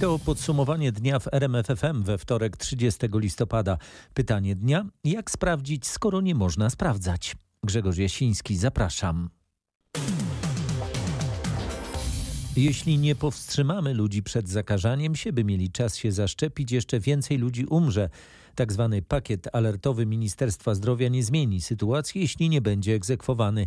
To podsumowanie dnia w RMFFM we wtorek 30 listopada. Pytanie dnia: jak sprawdzić, skoro nie można sprawdzać? Grzegorz Jasiński, zapraszam. Jeśli nie powstrzymamy ludzi przed zakażaniem się, by mieli czas się zaszczepić, jeszcze więcej ludzi umrze. Tak zwany pakiet alertowy Ministerstwa Zdrowia nie zmieni sytuacji, jeśli nie będzie egzekwowany.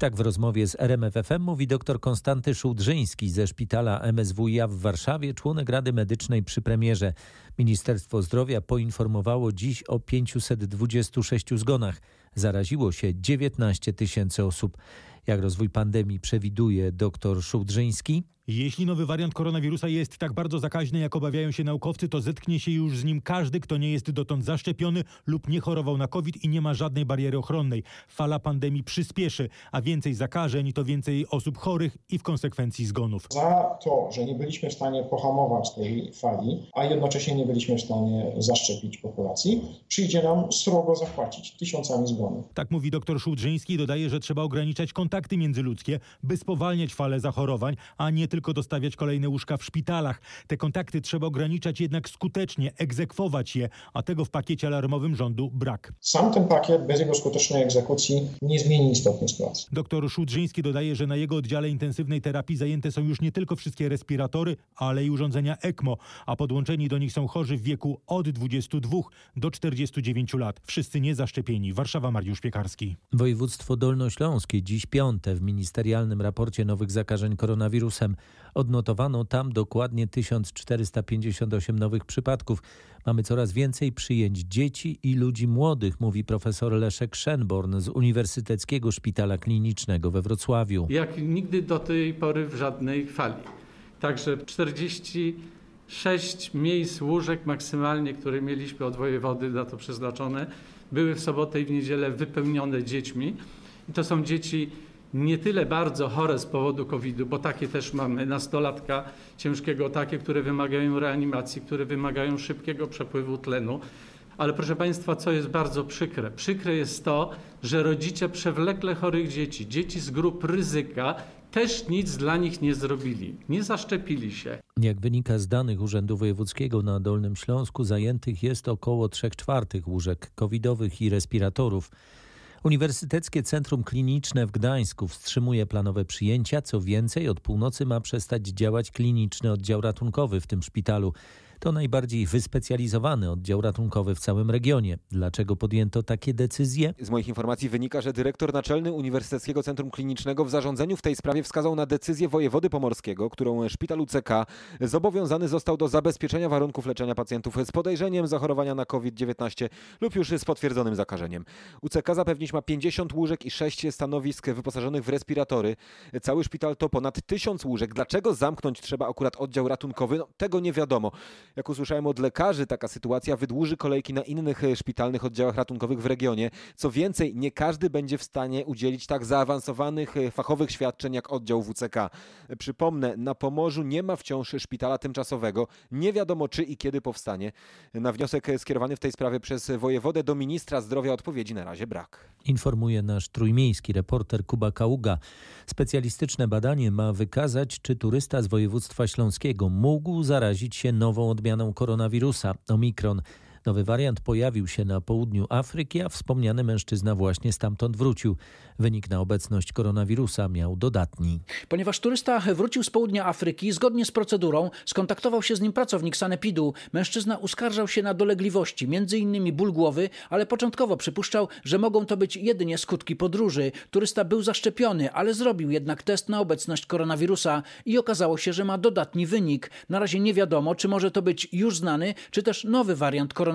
Tak w rozmowie z RMFFM mówi dr Konstanty Szułdrzyński ze szpitala MSWiA w Warszawie, członek Rady Medycznej przy premierze. Ministerstwo Zdrowia poinformowało dziś o 526 zgonach. Zaraziło się 19 tysięcy osób. Jak rozwój pandemii przewiduje dr Szułdrzyński? Jeśli nowy wariant koronawirusa jest tak bardzo zakaźny, jak obawiają się naukowcy, to zetknie się już z nim każdy, kto nie jest dotąd zaszczepiony lub nie chorował na COVID i nie ma żadnej bariery ochronnej. Fala pandemii przyspieszy, a więcej zakażeń to więcej osób chorych i w konsekwencji zgonów. Za to, że nie byliśmy w stanie pohamować tej fali, a jednocześnie nie byliśmy w stanie zaszczepić populacji, przyjdzie nam srogo zapłacić tysiącami zgonów. Tak mówi dr Szudrzyński, dodaje, że trzeba ograniczać kontakty międzyludzkie, by spowalniać falę zachorowań, a nie tylko dostawiać kolejne łóżka w szpitalach. Te kontakty trzeba ograniczać jednak skutecznie, egzekwować je, a tego w pakiecie alarmowym rządu brak. Sam ten pakiet bez jego skutecznej egzekucji nie zmieni istotnie sytuacji. Dr Szudrzyński dodaje, że na jego oddziale intensywnej terapii zajęte są już nie tylko wszystkie respiratory, ale i urządzenia ECMO, a podłączeni do nich są chorzy w wieku od 22 do 49 lat. Wszyscy niezaszczepieni. Warszawa, Mariusz Piekarski. Województwo Dolnośląskie dziś piąte w ministerialnym raporcie nowych zakażeń koronawirusem. Odnotowano tam dokładnie 1458 nowych przypadków. Mamy coraz więcej przyjęć dzieci i ludzi młodych, mówi profesor Leszek Szenborn z Uniwersyteckiego Szpitala Klinicznego we Wrocławiu. Jak nigdy do tej pory w żadnej fali. Także 46 miejsc łóżek maksymalnie, które mieliśmy od wojewody na to przeznaczone, były w sobotę i w niedzielę wypełnione dziećmi. I to są dzieci nie tyle bardzo chore z powodu COVID-u, bo takie też mamy, nastolatka ciężkiego, takie, które wymagają reanimacji, które wymagają szybkiego przepływu tlenu. Ale proszę Państwa, co jest bardzo przykre? Przykre jest to, że rodzice przewlekle chorych dzieci, dzieci z grup ryzyka, też nic dla nich nie zrobili, nie zaszczepili się. Jak wynika z danych Urzędu Wojewódzkiego na Dolnym Śląsku, zajętych jest około 3 czwartych łóżek covidowych i respiratorów. Uniwersyteckie Centrum Kliniczne w Gdańsku wstrzymuje planowe przyjęcia. Co więcej, od północy ma przestać działać kliniczny oddział ratunkowy w tym szpitalu. To najbardziej wyspecjalizowany oddział ratunkowy w całym regionie. Dlaczego podjęto takie decyzje? Z moich informacji wynika, że dyrektor naczelny Uniwersyteckiego Centrum Klinicznego w zarządzeniu w tej sprawie wskazał na decyzję wojewody pomorskiego, którą szpital UCK zobowiązany został do zabezpieczenia warunków leczenia pacjentów z podejrzeniem zachorowania na COVID-19 lub już z potwierdzonym zakażeniem. UCK zapewnić ma 50 łóżek i 6 stanowisk wyposażonych w respiratory. Cały szpital to ponad 1000 łóżek. Dlaczego zamknąć trzeba akurat oddział ratunkowy? No, tego nie wiadomo. Jak usłyszałem od lekarzy, taka sytuacja wydłuży kolejki na innych e, szpitalnych oddziałach ratunkowych w regionie. Co więcej, nie każdy będzie w stanie udzielić tak zaawansowanych e, fachowych świadczeń jak oddział WCK. Przypomnę, na Pomorzu nie ma wciąż szpitala tymczasowego. Nie wiadomo czy i kiedy powstanie. Na wniosek skierowany w tej sprawie przez wojewodę do ministra zdrowia odpowiedzi na razie brak. Informuje nasz trójmiejski reporter Kuba Kaługa. Specjalistyczne badanie ma wykazać, czy turysta z województwa śląskiego mógł zarazić się nową odmianą koronawirusa Omikron. Nowy wariant pojawił się na południu Afryki, a wspomniany mężczyzna właśnie stamtąd wrócił. Wynik na obecność koronawirusa miał dodatni. Ponieważ turysta wrócił z południa Afryki, zgodnie z procedurą skontaktował się z nim pracownik sanepidu. Mężczyzna uskarżał się na dolegliwości, m.in. ból głowy, ale początkowo przypuszczał, że mogą to być jedynie skutki podróży. Turysta był zaszczepiony, ale zrobił jednak test na obecność koronawirusa i okazało się, że ma dodatni wynik. Na razie nie wiadomo, czy może to być już znany, czy też nowy wariant koronawirusa,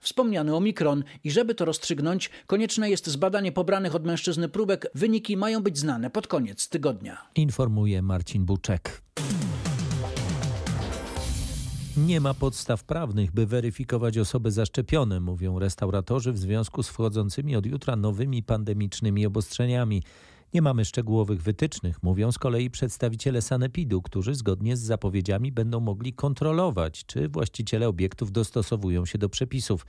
wspomniany Omikron. I żeby to rozstrzygnąć, konieczne jest zbadanie pobranych od mężczyzny próbek. Wyniki mają być znane pod koniec tygodnia. Informuje Marcin Buczek. Nie ma podstaw prawnych, by weryfikować osoby zaszczepione, mówią restauratorzy w związku z wchodzącymi od jutra nowymi pandemicznymi obostrzeniami. Nie mamy szczegółowych wytycznych, mówią z kolei przedstawiciele Sanepidu, którzy zgodnie z zapowiedziami będą mogli kontrolować, czy właściciele obiektów dostosowują się do przepisów.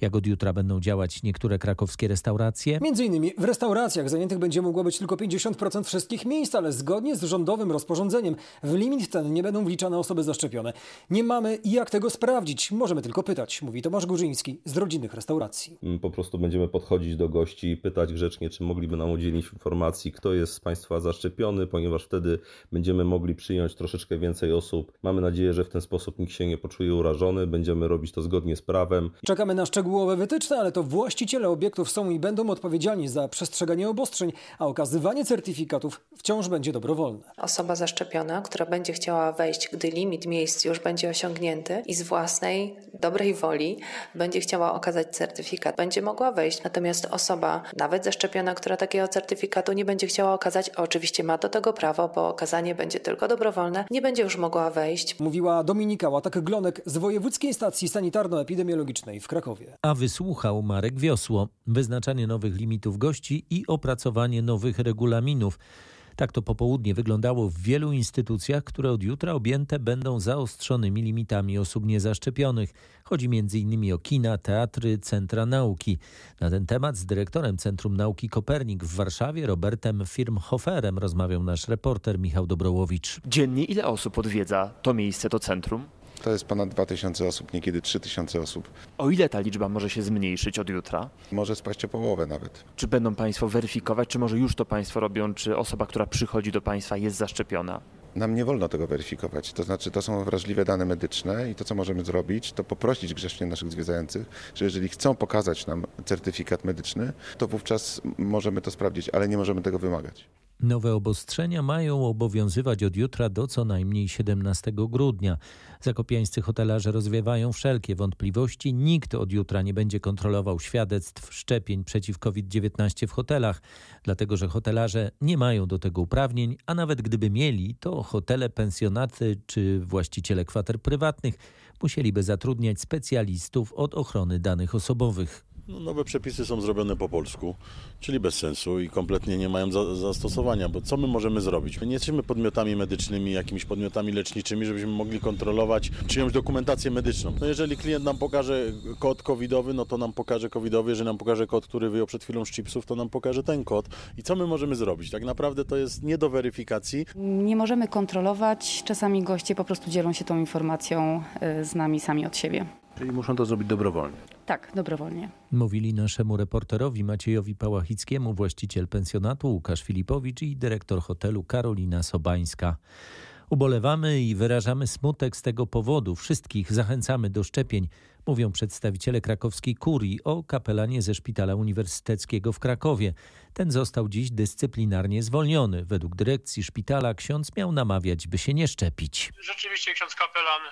Jak od jutra będą działać niektóre krakowskie restauracje? Między innymi w restauracjach zajętych będzie mogło być tylko 50% wszystkich miejsc, ale zgodnie z rządowym rozporządzeniem w limit ten nie będą wliczane osoby zaszczepione. Nie mamy jak tego sprawdzić, możemy tylko pytać, mówi Tomasz Górzyński z rodzinnych restauracji. Po prostu będziemy podchodzić do gości i pytać grzecznie, czy mogliby nam udzielić informacji, kto jest z Państwa zaszczepiony, ponieważ wtedy będziemy mogli przyjąć troszeczkę więcej osób. Mamy nadzieję, że w ten sposób nikt się nie poczuje urażony, będziemy robić to zgodnie z prawem. Czekamy na szczegółowe wytyczne, ale to właściciele obiektów są i będą odpowiedzialni za przestrzeganie obostrzeń, a okazywanie certyfikatów wciąż będzie dobrowolne. Osoba zaszczepiona, która będzie chciała wejść, gdy limit miejsc już będzie osiągnięty i z własnej dobrej woli będzie chciała okazać certyfikat, będzie mogła wejść. Natomiast osoba, nawet zaszczepiona, która takiego certyfikatu nie będzie chciała okazać, oczywiście ma do tego prawo, bo okazanie będzie tylko dobrowolne, nie będzie już mogła wejść. Mówiła Dominika Łatak-Glonek z Wojewódzkiej Stacji Sanitarno-Epidemiologicznej w Krakowie. A wysłuchał Marek Wiosło. Wyznaczanie nowych limitów gości i opracowanie nowych regulaminów. Tak to popołudnie wyglądało w wielu instytucjach, które od jutra objęte będą zaostrzonymi limitami osób niezaszczepionych. Chodzi m.in. o kina, teatry, centra nauki. Na ten temat z dyrektorem Centrum Nauki Kopernik w Warszawie, Robertem Firmhoferem, rozmawiał nasz reporter Michał Dobrołowicz. Dziennie ile osób odwiedza to miejsce, to centrum? To jest ponad 2000 osób, niekiedy 3000 osób. O ile ta liczba może się zmniejszyć od jutra? Może spaść o połowę nawet. Czy będą Państwo weryfikować, czy może już to Państwo robią, czy osoba, która przychodzi do Państwa jest zaszczepiona? Nam nie wolno tego weryfikować. To znaczy, to są wrażliwe dane medyczne i to, co możemy zrobić, to poprosić grzecznie naszych zwiedzających, że jeżeli chcą pokazać nam certyfikat medyczny, to wówczas możemy to sprawdzić, ale nie możemy tego wymagać. Nowe obostrzenia mają obowiązywać od jutra do co najmniej 17 grudnia. Zakopiańscy hotelarze rozwiewają wszelkie wątpliwości. Nikt od jutra nie będzie kontrolował świadectw szczepień przeciw COVID-19 w hotelach, dlatego że hotelarze nie mają do tego uprawnień, a nawet gdyby mieli, to hotele, pensjonaty czy właściciele kwater prywatnych musieliby zatrudniać specjalistów od ochrony danych osobowych. No, nowe przepisy są zrobione po polsku, czyli bez sensu i kompletnie nie mają za, zastosowania, bo co my możemy zrobić? My nie jesteśmy podmiotami medycznymi, jakimiś podmiotami leczniczymi, żebyśmy mogli kontrolować czyjąś dokumentację medyczną. No jeżeli klient nam pokaże kod covidowy, no to nam pokaże covidowy, jeżeli nam pokaże kod, który wyjął przed chwilą z chipsów, to nam pokaże ten kod. I co my możemy zrobić? Tak naprawdę to jest nie do weryfikacji. Nie możemy kontrolować, czasami goście po prostu dzielą się tą informacją y, z nami sami od siebie. Czyli muszą to zrobić dobrowolnie. Tak, dobrowolnie. Mówili naszemu reporterowi Maciejowi Pałachickiemu, właściciel pensjonatu Łukasz Filipowicz i dyrektor hotelu Karolina Sobańska. Ubolewamy i wyrażamy smutek z tego powodu. Wszystkich zachęcamy do szczepień, mówią przedstawiciele krakowskiej kurii o kapelanie ze Szpitala Uniwersyteckiego w Krakowie. Ten został dziś dyscyplinarnie zwolniony. Według dyrekcji szpitala ksiądz miał namawiać, by się nie szczepić. Rzeczywiście ksiądz kapelan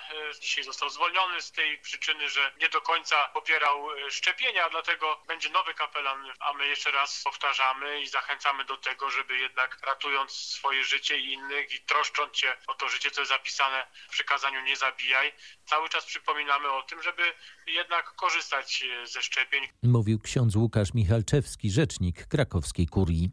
dzisiaj został zwolniony z tej przyczyny, że nie do końca popierał szczepienia, dlatego będzie nowy kapelan, a my jeszcze raz powtarzamy i zachęcamy do tego, żeby jednak ratując swoje życie i innych i troszcząc się o to życie, co jest zapisane w przykazaniu nie zabijaj, cały czas przypominamy o tym, żeby jednak korzystać ze szczepień. Mówił ksiądz Łukasz Michalczewski, rzecznik krakowskiej kurii.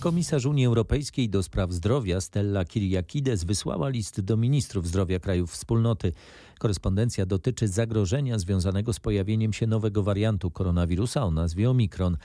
Komisarz Unii Europejskiej do spraw zdrowia Stella Kyriakides wysłała list do ministrów zdrowia krajów wspólnoty. Korespondencja dotyczy zagrożenia związanego z pojawieniem się nowego wariantu koronawirusa o nazwie Omikron.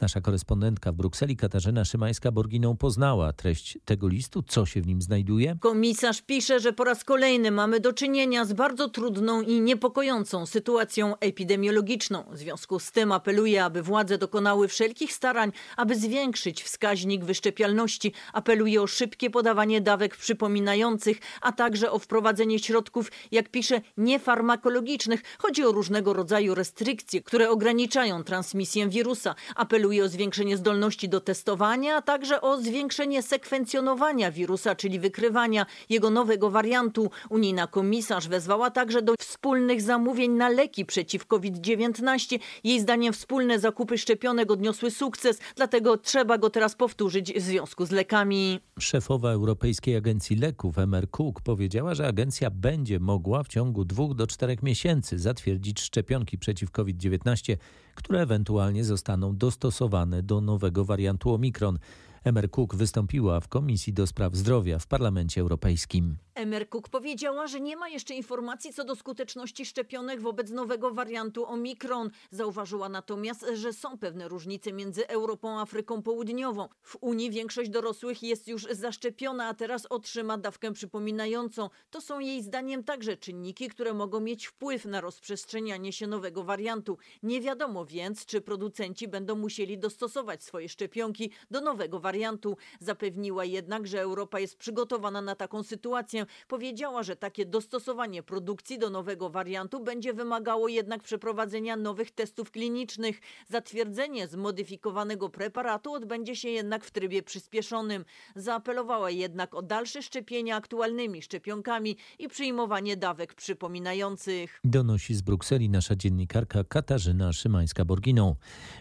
Nasza korespondentka w Brukseli Katarzyna Szymańska-Borginą poznała treść tego listu, co się w nim znajduje. Komisarz pisze, że po raz kolejny mamy do czynienia z bardzo trudną i niepokojącą sytuacją epidemiologiczną. W związku z tym apeluje, aby władze dokonały wszelkich starań, aby zwiększyć wskaźnik wyszczepialności. Apeluje o szybkie podawanie dawek przypominających, a także o wprowadzenie środków, jak pisze, niefarmakologicznych. Chodzi o różnego rodzaju restrykcje, które ograniczają transmisję wirusa. Apeluje apeluje o zwiększenie zdolności do testowania, a także o zwiększenie sekwencjonowania wirusa, czyli wykrywania jego nowego wariantu. Unijna komisarz wezwała także do wspólnych zamówień na leki przeciw COVID-19. Jej zdaniem wspólne zakupy szczepionek odniosły sukces, dlatego trzeba go teraz powtórzyć w związku z lekami. Szefowa Europejskiej Agencji Leków Emer Cook powiedziała, że agencja będzie mogła w ciągu dwóch do czterech miesięcy zatwierdzić szczepionki przeciw COVID-19, które ewentualnie zostaną dostosowane do nowego wariantu Omikron. Emer Cook wystąpiła w Komisji do Spraw Zdrowia w Parlamencie Europejskim. Emer Cook powiedziała, że nie ma jeszcze informacji co do skuteczności szczepionek wobec nowego wariantu Omikron. Zauważyła natomiast, że są pewne różnice między Europą a Afryką Południową. W Unii większość dorosłych jest już zaszczepiona, a teraz otrzyma dawkę przypominającą. To są jej zdaniem także czynniki, które mogą mieć wpływ na rozprzestrzenianie się nowego wariantu. Nie wiadomo więc, czy producenci będą musieli dostosować swoje szczepionki do nowego wariantu. Zapewniła jednak, że Europa jest przygotowana na taką sytuację. Powiedziała, że takie dostosowanie produkcji do nowego wariantu będzie wymagało jednak przeprowadzenia nowych testów klinicznych. Zatwierdzenie zmodyfikowanego preparatu odbędzie się jednak w trybie przyspieszonym. Zaapelowała jednak o dalsze szczepienia aktualnymi szczepionkami i przyjmowanie dawek przypominających. Donosi z Brukseli nasza dziennikarka Katarzyna Szymańska-Borginą.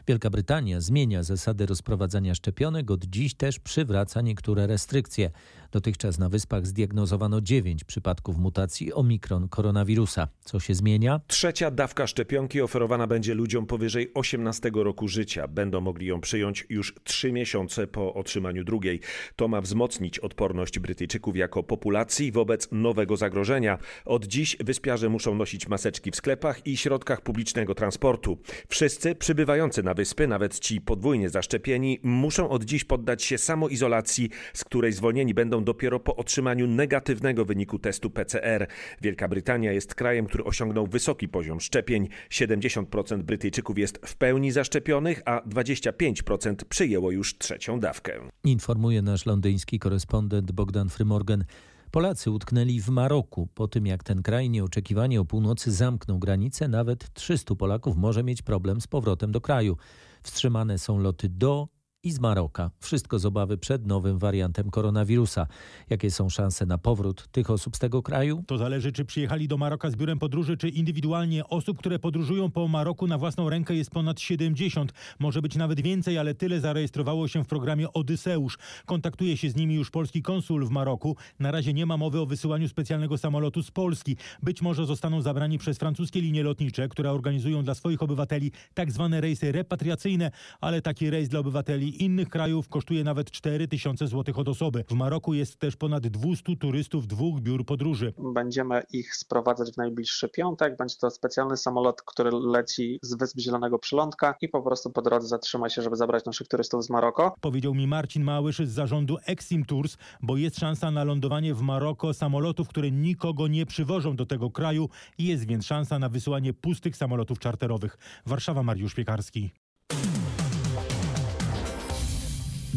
Wielka Brytania zmienia zasady rozprowadzania szczepionek, od dziś też przywraca niektóre restrykcje. Dotychczas na wyspach zdiagnozowano 9 przypadków mutacji omikron koronawirusa. Co się zmienia? Trzecia dawka szczepionki oferowana będzie ludziom powyżej 18 roku życia. Będą mogli ją przyjąć już 3 miesiące po otrzymaniu drugiej. To ma wzmocnić odporność Brytyjczyków jako populacji wobec nowego zagrożenia. Od dziś wyspiarze muszą nosić maseczki w sklepach i środkach publicznego transportu. Wszyscy przybywający na wyspy, nawet ci podwójnie zaszczepieni, muszą od dziś poddać się samoizolacji, z której zwolnieni będą dopiero po otrzymaniu negatywnego wyniku testu PCR. Wielka Brytania jest krajem, który osiągnął wysoki poziom szczepień. 70% Brytyjczyków jest w pełni zaszczepionych, a 25% przyjęło już trzecią dawkę. Informuje nasz londyński korespondent Bogdan Frymorgan. Polacy utknęli w Maroku. Po tym jak ten kraj nieoczekiwanie o północy zamknął granice, nawet 300 Polaków może mieć problem z powrotem do kraju. Wstrzymane są loty do i z Maroka. Wszystko z obawy przed nowym wariantem koronawirusa. Jakie są szanse na powrót tych osób z tego kraju? To zależy, czy przyjechali do Maroka z biurem podróży, czy indywidualnie. Osób, które podróżują po Maroku na własną rękę jest ponad 70. Może być nawet więcej, ale tyle zarejestrowało się w programie Odyseusz. Kontaktuje się z nimi już polski konsul w Maroku. Na razie nie ma mowy o wysyłaniu specjalnego samolotu z Polski. Być może zostaną zabrani przez francuskie linie lotnicze, które organizują dla swoich obywateli tak zwane rejsy repatriacyjne, ale taki rejs dla obywateli innych krajów kosztuje nawet 4 tysiące złotych od osoby. W Maroku jest też ponad 200 turystów dwóch biur podróży. Będziemy ich sprowadzać w najbliższy piątek. Będzie to specjalny samolot, który leci z Wysp Zielonego Przylądka i po prostu po drodze zatrzyma się, żeby zabrać naszych turystów z Maroko. Powiedział mi Marcin Małysz z zarządu Exim Tours, bo jest szansa na lądowanie w Maroko samolotów, które nikogo nie przywożą do tego kraju jest więc szansa na wysyłanie pustych samolotów czarterowych. Warszawa Mariusz Piekarski.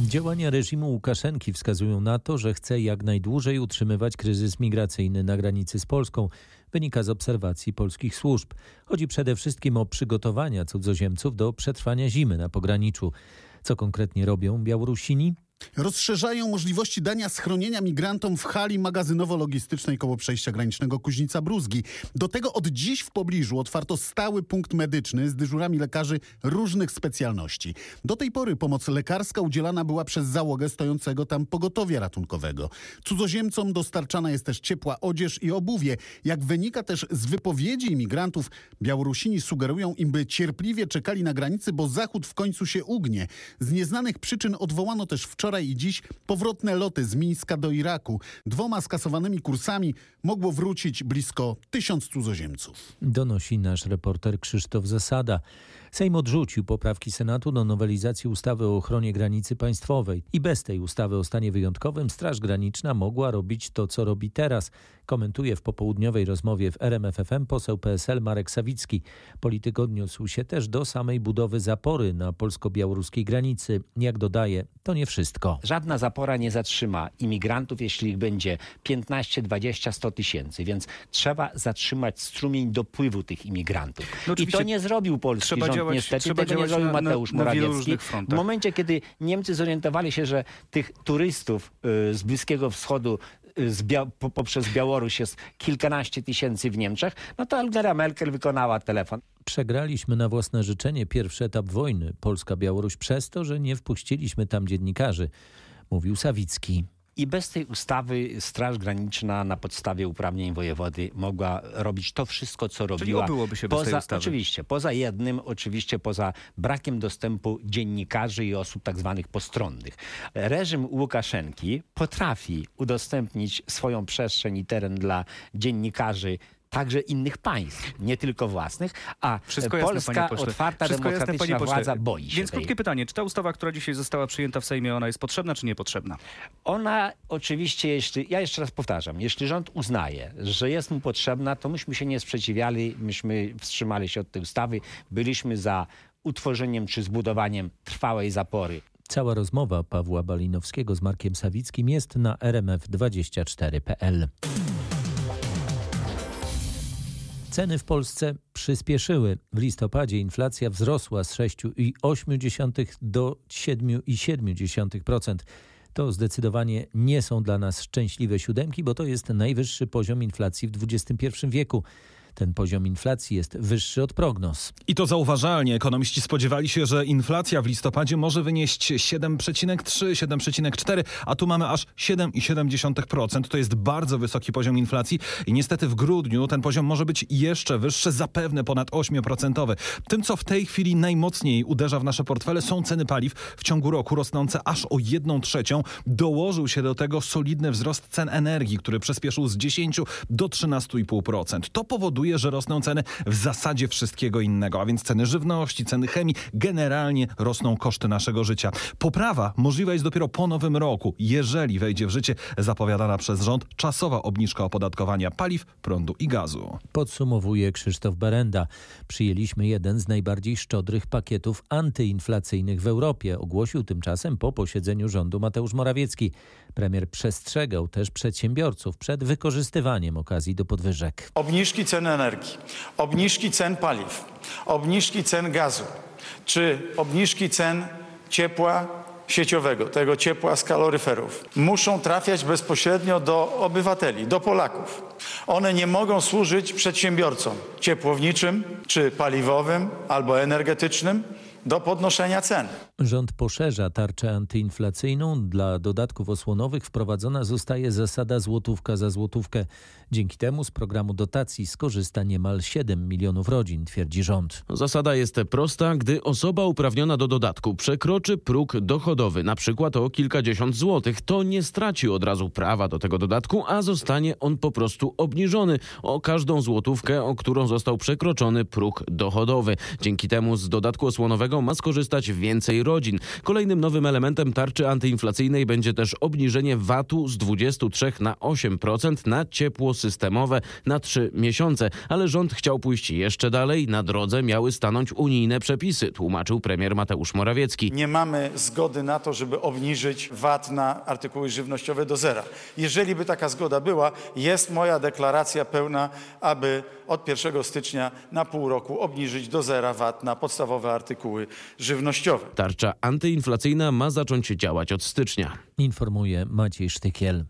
Działania reżimu Łukaszenki wskazują na to, że chce jak najdłużej utrzymywać kryzys migracyjny na granicy z Polską. Wynika z obserwacji polskich służb. Chodzi przede wszystkim o przygotowania cudzoziemców do przetrwania zimy na pograniczu. Co konkretnie robią Białorusini? Rozszerzają możliwości dania schronienia migrantom w hali magazynowo-logistycznej koło przejścia granicznego Kuźnica-Bruzgi. Do tego od dziś w pobliżu otwarto stały punkt medyczny z dyżurami lekarzy różnych specjalności. Do tej pory pomoc lekarska udzielana była przez załogę stojącego tam pogotowia ratunkowego. Cudzoziemcom dostarczana jest też ciepła odzież i obuwie. Jak wynika też z wypowiedzi imigrantów, Białorusini sugerują im, by cierpliwie czekali na granicy, bo Zachód w końcu się ugnie. Z nieznanych przyczyn odwołano też wczoraj wczoraj i dziś powrotne loty z Mińska do Iraku. Dwoma skasowanymi kursami mogło wrócić blisko tysiąc cudzoziemców. Donosi nasz reporter Krzysztof Zasada. Sejm odrzucił poprawki Senatu do nowelizacji ustawy o ochronie granicy państwowej. I bez tej ustawy o stanie wyjątkowym Straż Graniczna mogła robić to, co robi teraz. Komentuje w popołudniowej rozmowie w RMFFM poseł PSL Marek Sawicki. Polityk odniósł się też do samej budowy zapory na polsko-białoruskiej granicy. Jak dodaje, to nie wszystko. Żadna zapora nie zatrzyma imigrantów, jeśli ich będzie 15, 20, 100 tysięcy, więc trzeba zatrzymać strumień dopływu tych imigrantów. No I to nie zrobił polski trzeba rząd działać, niestety, trzeba tego nie zrobił na- Mateusz na Morawiecki. W momencie, kiedy Niemcy zorientowali się, że tych turystów y, z Bliskiego Wschodu Bia- po, poprzez Białoruś jest kilkanaście tysięcy w Niemczech, no to Angela Merkel wykonała telefon. Przegraliśmy na własne życzenie pierwszy etap wojny Polska-Białoruś przez to, że nie wpuściliśmy tam dziennikarzy, mówił Sawicki. I bez tej ustawy Straż Graniczna na podstawie uprawnień wojewody mogła robić to wszystko, co robiła. Czyli obyłoby się bez poza, tej ustawy. Oczywiście, poza jednym, oczywiście poza brakiem dostępu dziennikarzy i osób tak zwanych postronnych. Reżim Łukaszenki potrafi udostępnić swoją przestrzeń i teren dla dziennikarzy także innych państw, nie tylko własnych, a Wszystko jasne, Polska otwarta, Wszystko jasne, demokratyczna pośle. władza boi się Więc tej. krótkie pytanie, czy ta ustawa, która dzisiaj została przyjęta w Sejmie, ona jest potrzebna czy niepotrzebna? Ona oczywiście, jeśli, ja jeszcze raz powtarzam, jeśli rząd uznaje, że jest mu potrzebna, to myśmy się nie sprzeciwiali, myśmy wstrzymali się od tej ustawy, byliśmy za utworzeniem czy zbudowaniem trwałej zapory. Cała rozmowa Pawła Balinowskiego z Markiem Sawickim jest na rmf24.pl. Ceny w Polsce przyspieszyły. W listopadzie inflacja wzrosła z 6,8 do 7,7%. To zdecydowanie nie są dla nas szczęśliwe siódemki, bo to jest najwyższy poziom inflacji w XXI wieku. Ten poziom inflacji jest wyższy od prognoz. I to zauważalnie. Ekonomiści spodziewali się, że inflacja w listopadzie może wynieść 7,3-7,4, a tu mamy aż 7,7%. To jest bardzo wysoki poziom inflacji i niestety w grudniu ten poziom może być jeszcze wyższy, zapewne ponad 8%. Tym, co w tej chwili najmocniej uderza w nasze portfele są ceny paliw w ciągu roku rosnące aż o 1 trzecią. Dołożył się do tego solidny wzrost cen energii, który przyspieszył z 10 do 13,5%. To powoduje, że rosną ceny w zasadzie wszystkiego innego, a więc ceny żywności, ceny chemii, generalnie rosną koszty naszego życia. Poprawa możliwa jest dopiero po nowym roku, jeżeli wejdzie w życie zapowiadana przez rząd czasowa obniżka opodatkowania paliw, prądu i gazu. Podsumowuje Krzysztof Berenda. Przyjęliśmy jeden z najbardziej szczodrych pakietów antyinflacyjnych w Europie, ogłosił tymczasem po posiedzeniu rządu Mateusz Morawiecki. Premier przestrzegał też przedsiębiorców przed wykorzystywaniem okazji do podwyżek. Obniżki cen energii, obniżki cen paliw, obniżki cen gazu, czy obniżki cen ciepła sieciowego, tego ciepła z kaloryferów, muszą trafiać bezpośrednio do obywateli, do Polaków. One nie mogą służyć przedsiębiorcom ciepłowniczym, czy paliwowym, albo energetycznym do podnoszenia cen. Rząd poszerza tarczę antyinflacyjną. Dla dodatków osłonowych wprowadzona zostaje zasada złotówka za złotówkę. Dzięki temu z programu dotacji skorzysta niemal 7 milionów rodzin, twierdzi rząd. Zasada jest prosta, gdy osoba uprawniona do dodatku przekroczy próg dochodowy, na przykład o kilkadziesiąt złotych, to nie straci od razu prawa do tego dodatku, a zostanie on po prostu obniżony o każdą złotówkę, o którą został przekroczony próg dochodowy. Dzięki temu z dodatku osłonowego ma skorzystać więcej rodzin. Kolejnym nowym elementem tarczy antyinflacyjnej będzie też obniżenie VAT-u z 23 na 8% na ciepło systemowe na 3 miesiące, ale rząd chciał pójść jeszcze dalej. Na drodze miały stanąć unijne przepisy, tłumaczył premier Mateusz Morawiecki. Nie mamy zgody na to, żeby obniżyć VAT na artykuły żywnościowe do zera. Jeżeli by taka zgoda była, jest moja deklaracja pełna, aby od 1 stycznia na pół roku obniżyć do zera VAT na podstawowe artykuły żywnościowe. Tarcza antyinflacyjna ma zacząć działać od stycznia. Informuje Maciej Sztykiel.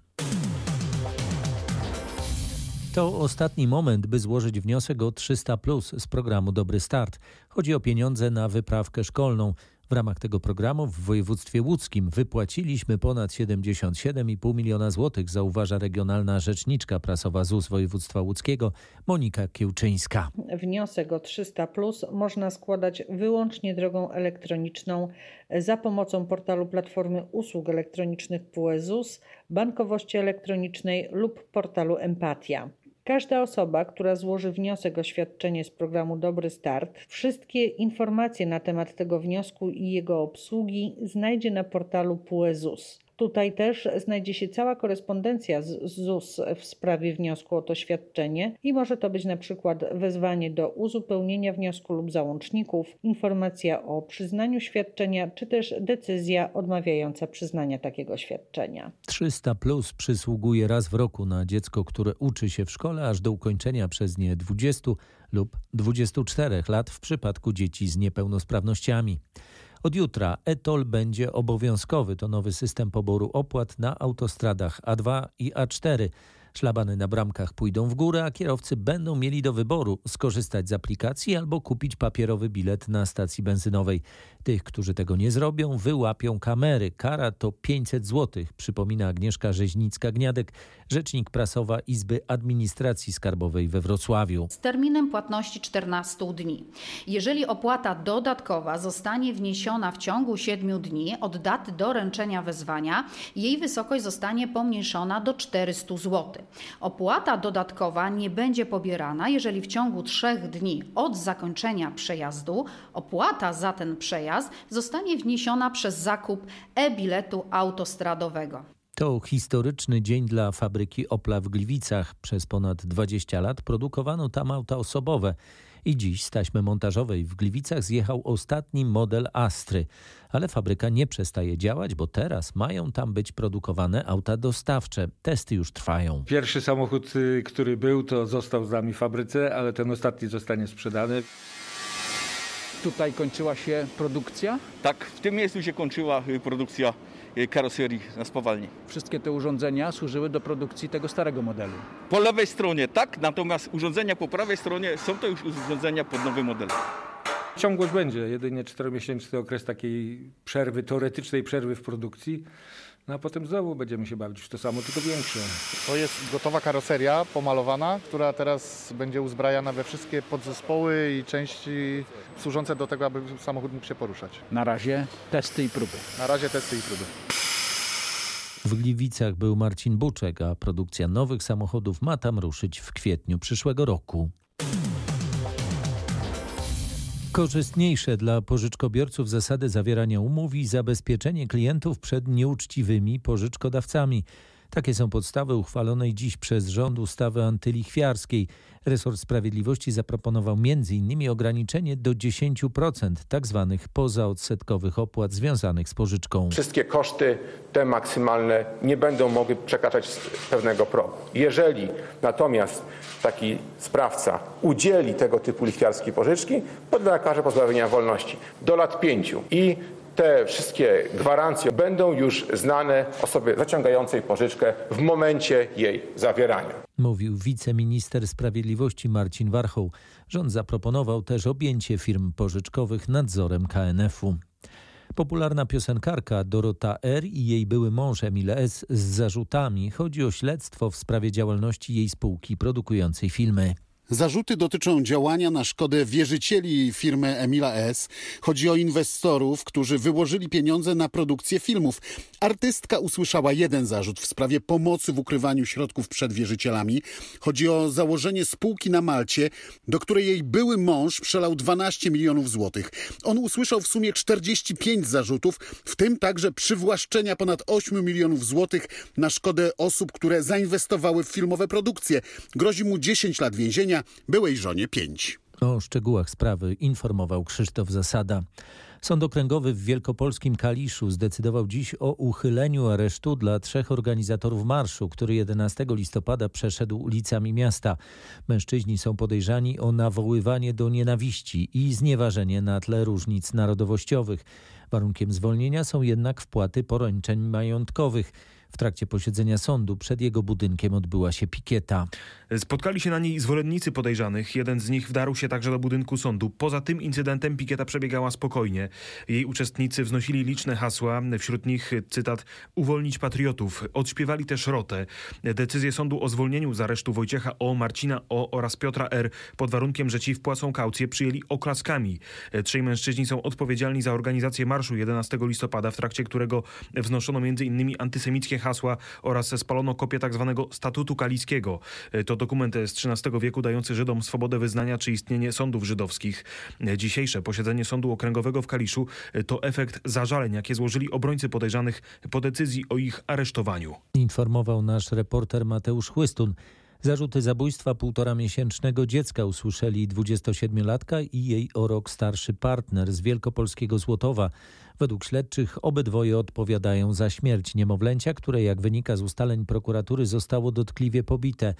To ostatni moment, by złożyć wniosek o 300 plus z programu Dobry Start. Chodzi o pieniądze na wyprawkę szkolną. W ramach tego programu w województwie łódzkim wypłaciliśmy ponad 77,5 miliona złotych, zauważa regionalna rzeczniczka prasowa ZUS województwa łódzkiego Monika Kiełczyńska. Wniosek o 300 plus można składać wyłącznie drogą elektroniczną za pomocą portalu Platformy Usług Elektronicznych PUE ZUS, bankowości elektronicznej lub portalu Empatia. Każda osoba, która złoży wniosek o świadczenie z programu Dobry Start, wszystkie informacje na temat tego wniosku i jego obsługi znajdzie na portalu PUE ZUS. Tutaj też znajdzie się cała korespondencja z ZUS w sprawie wniosku o to świadczenie i może to być na przykład wezwanie do uzupełnienia wniosku lub załączników, informacja o przyznaniu świadczenia, czy też decyzja odmawiająca przyznania takiego świadczenia. 300 plus przysługuje raz w roku na dziecko, które uczy się w szkole aż do ukończenia przez nie 20 lub 24 lat w przypadku dzieci z niepełnosprawnościami. Od jutra e-toll będzie obowiązkowy. To nowy system poboru opłat na autostradach A2 i A4. Szlabany na bramkach pójdą w górę, a kierowcy będą mieli do wyboru skorzystać z aplikacji albo kupić papierowy bilet na stacji benzynowej. Tych, którzy tego nie zrobią, wyłapią kamery. Kara to 500 zł, przypomina Agnieszka Rzeźnicka-Gniadek, rzecznik prasowa Izby Administracji Skarbowej we Wrocławiu. Z terminem płatności 14 dni. Jeżeli opłata dodatkowa zostanie wniesiona w ciągu 7 dni od daty doręczenia wezwania, jej wysokość zostanie pomniejszona do 400 zł. Opłata dodatkowa nie będzie pobierana, jeżeli w ciągu 3 dni od zakończenia przejazdu opłata za ten przejazd zostanie wniesiona przez zakup e-biletu autostradowego. To historyczny dzień dla fabryki Opla w Gliwicach. Przez ponad 20 lat produkowano tam auta osobowe. I dziś z taśmy montażowej w Gliwicach zjechał ostatni model Astry. Ale fabryka nie przestaje działać, bo teraz mają tam być produkowane auta dostawcze. Testy już trwają. Pierwszy samochód, y, który był, to został z nami w fabryce, ale ten ostatni zostanie sprzedany. Tutaj kończyła się produkcja? Tak, w tym miejscu się kończyła y, produkcja y, karoserii na spowalni. Wszystkie te urządzenia służyły do produkcji tego starego modelu. Po lewej stronie tak, natomiast urządzenia po prawej stronie są to już urządzenia pod nowy model. Ciągłość będzie, jedynie 4-miesięczny okres takiej przerwy, teoretycznej przerwy w produkcji. No a potem znowu będziemy się bawić w to samo, tylko większe. To jest gotowa karoseria pomalowana, która teraz będzie uzbrajana we wszystkie podzespoły i części służące do tego, aby samochód mógł się poruszać. Na razie testy i próby. Na razie testy i próby. W Gliwicach był Marcin Buczek, a produkcja nowych samochodów ma tam ruszyć w kwietniu przyszłego roku. Korzystniejsze dla pożyczkobiorców zasady zawierania umów i zabezpieczenie klientów przed nieuczciwymi pożyczkodawcami. Takie są podstawy uchwalonej dziś przez rząd ustawy antylichwiarskiej. Resort Sprawiedliwości zaproponował m.in. ograniczenie do 10% tzw. Tak pozaodsetkowych opłat związanych z pożyczką. Wszystkie koszty, te maksymalne, nie będą mogły przekraczać pewnego progu. Jeżeli natomiast taki sprawca udzieli tego typu lichwiarskiej pożyczki, podlega karze pozbawienia wolności do lat pięciu i te wszystkie gwarancje będą już znane osobie zaciągającej pożyczkę w momencie jej zawierania. Mówił wiceminister sprawiedliwości Marcin Warchoł. Rząd zaproponował też objęcie firm pożyczkowych nadzorem KNF-u. Popularna piosenkarka Dorota R. i jej były mąż Emil S. z zarzutami. Chodzi o śledztwo w sprawie działalności jej spółki produkującej filmy. Zarzuty dotyczą działania na szkodę wierzycieli firmy Emila S. Chodzi o inwestorów, którzy wyłożyli pieniądze na produkcję filmów. Artystka usłyszała jeden zarzut w sprawie pomocy w ukrywaniu środków przed wierzycielami. Chodzi o założenie spółki na Malcie, do której jej były mąż przelał 12 milionów złotych. On usłyszał w sumie 45 zarzutów, w tym także przywłaszczenia ponad 8 milionów złotych na szkodę osób, które zainwestowały w filmowe produkcje. Grozi mu 10 lat więzienia byłej żonie pięć. O szczegółach sprawy informował Krzysztof Zasada. Sąd Okręgowy w Wielkopolskim Kaliszu zdecydował dziś o uchyleniu aresztu dla trzech organizatorów marszu, który 11 listopada przeszedł ulicami miasta. Mężczyźni są podejrzani o nawoływanie do nienawiści i znieważenie na tle różnic narodowościowych. Warunkiem zwolnienia są jednak wpłaty poręczeń majątkowych. W trakcie posiedzenia sądu przed jego budynkiem odbyła się pikieta. Spotkali się na niej zwolennicy podejrzanych. Jeden z nich wdarł się także do budynku sądu. Poza tym incydentem pikieta przebiegała spokojnie. Jej uczestnicy wznosili liczne hasła, wśród nich cytat uwolnić patriotów. Odśpiewali też rotę. Decyzję sądu o zwolnieniu z aresztu Wojciecha O, Marcina O oraz Piotra R pod warunkiem, że ci wpłacą kaucję przyjęli oklaskami. Trzej mężczyźni są odpowiedzialni za organizację marszu 11 listopada, w trakcie którego wznoszono m.in. antysemickie hasła oraz spalono kopię tzw. Tak statutu kaliskiego. To dokument z XIII wieku dający Żydom swobodę wyznania czy istnienie sądów żydowskich. Dzisiejsze posiedzenie Sądu Okręgowego w Kaliszu to efekt zażaleń, jakie złożyli obrońcy podejrzanych po decyzji o ich aresztowaniu. Informował nasz reporter Mateusz Chłystun. Zarzuty zabójstwa półtora miesięcznego dziecka usłyszeli 27-latka i jej o rok starszy partner z wielkopolskiego Złotowa. Według śledczych obydwoje odpowiadają za śmierć niemowlęcia, które jak wynika z ustaleń prokuratury zostało dotkliwie pobite.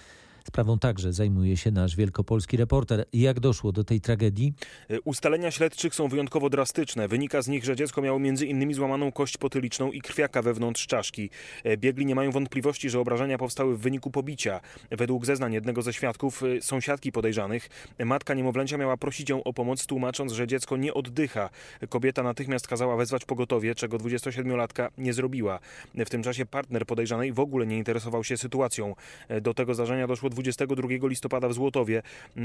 Sprawą także zajmuje się nasz wielkopolski reporter. Jak doszło do tej tragedii? E, ustalenia śledczych są wyjątkowo drastyczne. Wynika z nich, że dziecko miało między innymi złamaną kość potyliczną i krwiaka wewnątrz czaszki. E, biegli nie mają wątpliwości, że obrażenia powstały w wyniku pobicia. Według zeznań jednego ze świadków, e, sąsiadki podejrzanych, matka niemowlęcia miała prosić ją o pomoc, tłumacząc, że dziecko nie oddycha. Kobieta natychmiast kazała wezwać pogotowie, czego 27-latka nie zrobiła. W tym czasie partner podejrzanej w ogóle nie interesował się sytuacją. Do tego zdarzenia doszło 22 listopada w Złotowie,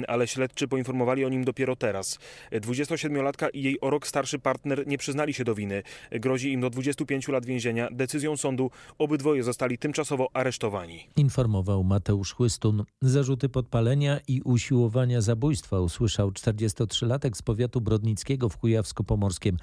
ale śledczy poinformowali o nim dopiero teraz. 27-latka i jej o rok starszy partner nie przyznali się do winy. Grozi im do 25 lat więzienia. Decyzją sądu obydwoje zostali tymczasowo aresztowani. Informował Mateusz Chłystun. Zarzuty podpalenia i usiłowania zabójstwa usłyszał 43-latek z powiatu brodnickiego w Kujawsko-Pomorskiem.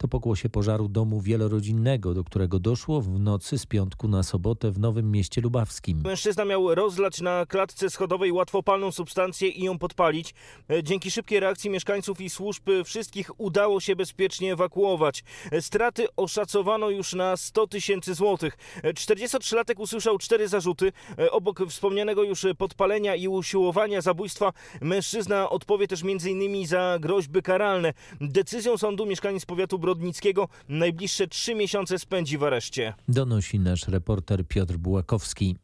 To pokłosie pożaru domu wielorodzinnego, do którego doszło w nocy z piątku na sobotę w Nowym Mieście Lubawskim. Mężczyzna miał rozlać na klatce schodowej łatwopalną substancję i ją podpalić. E, dzięki szybkiej reakcji mieszkańców i służb wszystkich udało się bezpiecznie ewakuować. E, straty oszacowano już na 100 tysięcy złotych. 43-latek e, usłyszał cztery zarzuty. Obok wspomnianego już podpalenia i usiłowania zabójstwa mężczyzna odpowie też m.in. za groźby karalne. Decyzją sądu mieszkaniec powiatu Brodnickiego najbliższe trzy miesiące spędzi w areszcie. Donosi nasz reporter Piotr Bułakowski.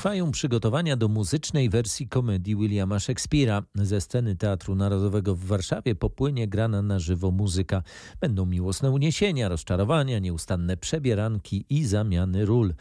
Trwają przygotowania do muzycznej wersji komedii Williama Shakespeare'a. Ze sceny Teatru Narodowego w Warszawie popłynie grana na żywo muzyka. Będą miłosne uniesienia, rozczarowania, nieustanne przebieranki i zamiany ról.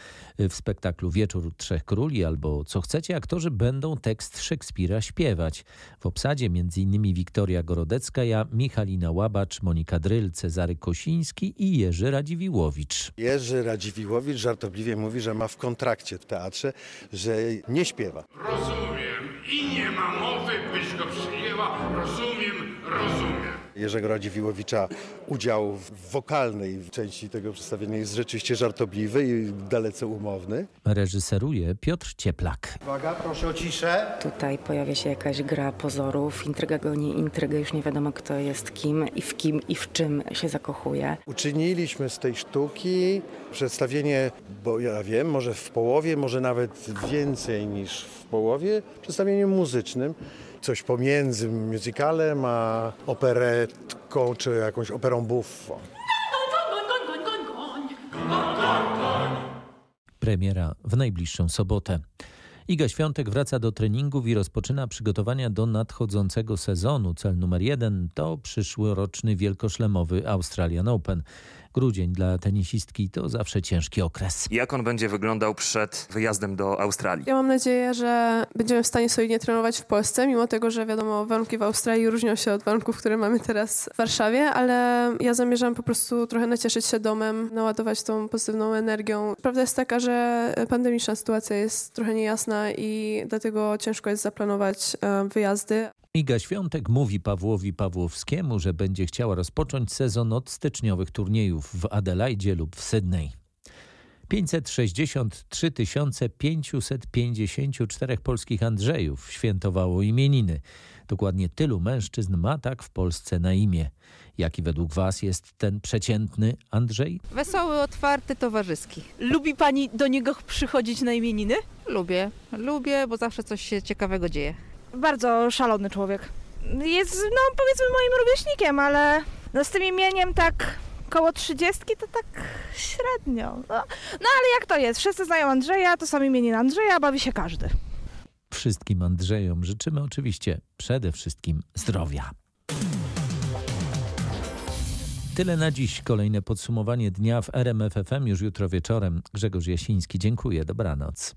W spektaklu Wieczór Trzech Króli albo Co chcecie, aktorzy będą tekst Szekspira śpiewać. W obsadzie m.in. Wiktoria Gorodecka, ja, Michalina Łabacz, Monika Dryl, Cezary Kosiński i Jerzy Radziwiłowicz. Jerzy Radziwiłowicz żartobliwie mówi, że ma w kontrakcie w teatrze, że nie śpiewa. Rozumiem i nie ma mowy, byś go przyjęła. Rozumiem, rozumiem. Jerzego Radziwiłowicza udział w wokalnej części tego przedstawienia jest rzeczywiście żartobliwy i dalece umowny. Reżyseruje Piotr Cieplak. Uwaga, proszę o ciszę. Tutaj pojawia się jakaś gra pozorów, intryga goni intrygę, już nie wiadomo kto jest kim i w kim i w czym się zakochuje. Uczyniliśmy z tej sztuki przedstawienie, bo ja wiem, może w połowie, może nawet więcej niż w połowie, przedstawieniem muzycznym coś pomiędzy musicalem a operetką czy jakąś operą buffo. Premiera w najbliższą sobotę. Iga Świątek wraca do treningów i rozpoczyna przygotowania do nadchodzącego sezonu. Cel numer jeden to przyszłoroczny wielkoszlemowy Australian Open. Grudzień dla tenisistki to zawsze ciężki okres. Jak on będzie wyglądał przed wyjazdem do Australii? Ja mam nadzieję, że będziemy w stanie solidnie trenować w Polsce, mimo tego, że wiadomo, warunki w Australii różnią się od warunków, które mamy teraz w Warszawie, ale ja zamierzam po prostu trochę nacieszyć się domem, naładować tą pozytywną energią. Prawda jest taka, że pandemiczna sytuacja jest trochę niejasna i dlatego ciężko jest zaplanować e, wyjazdy. Iga Świątek mówi Pawłowi Pawłowskiemu, że będzie chciała rozpocząć sezon od styczniowych turniejów w Adelaide lub w Sydney. 563 554 polskich Andrzejów świętowało imieniny. Dokładnie tylu mężczyzn ma tak w Polsce na imię. Jaki według Was jest ten przeciętny Andrzej? Wesoły, otwarty, towarzyski. Lubi Pani do niego przychodzić na imieniny? Lubię, lubię, bo zawsze coś się ciekawego dzieje. Bardzo szalony człowiek. Jest, no powiedzmy, moim rówieśnikiem, ale no, z tym imieniem tak koło trzydziestki to tak średnio. No, no ale jak to jest? Wszyscy znają Andrzeja, to są imieniny Andrzeja, bawi się każdy. Wszystkim Andrzejom życzymy oczywiście przede wszystkim zdrowia. Tyle na dziś. Kolejne podsumowanie dnia w RMFFM już jutro wieczorem. Grzegorz Jasiński, dziękuję. Dobranoc.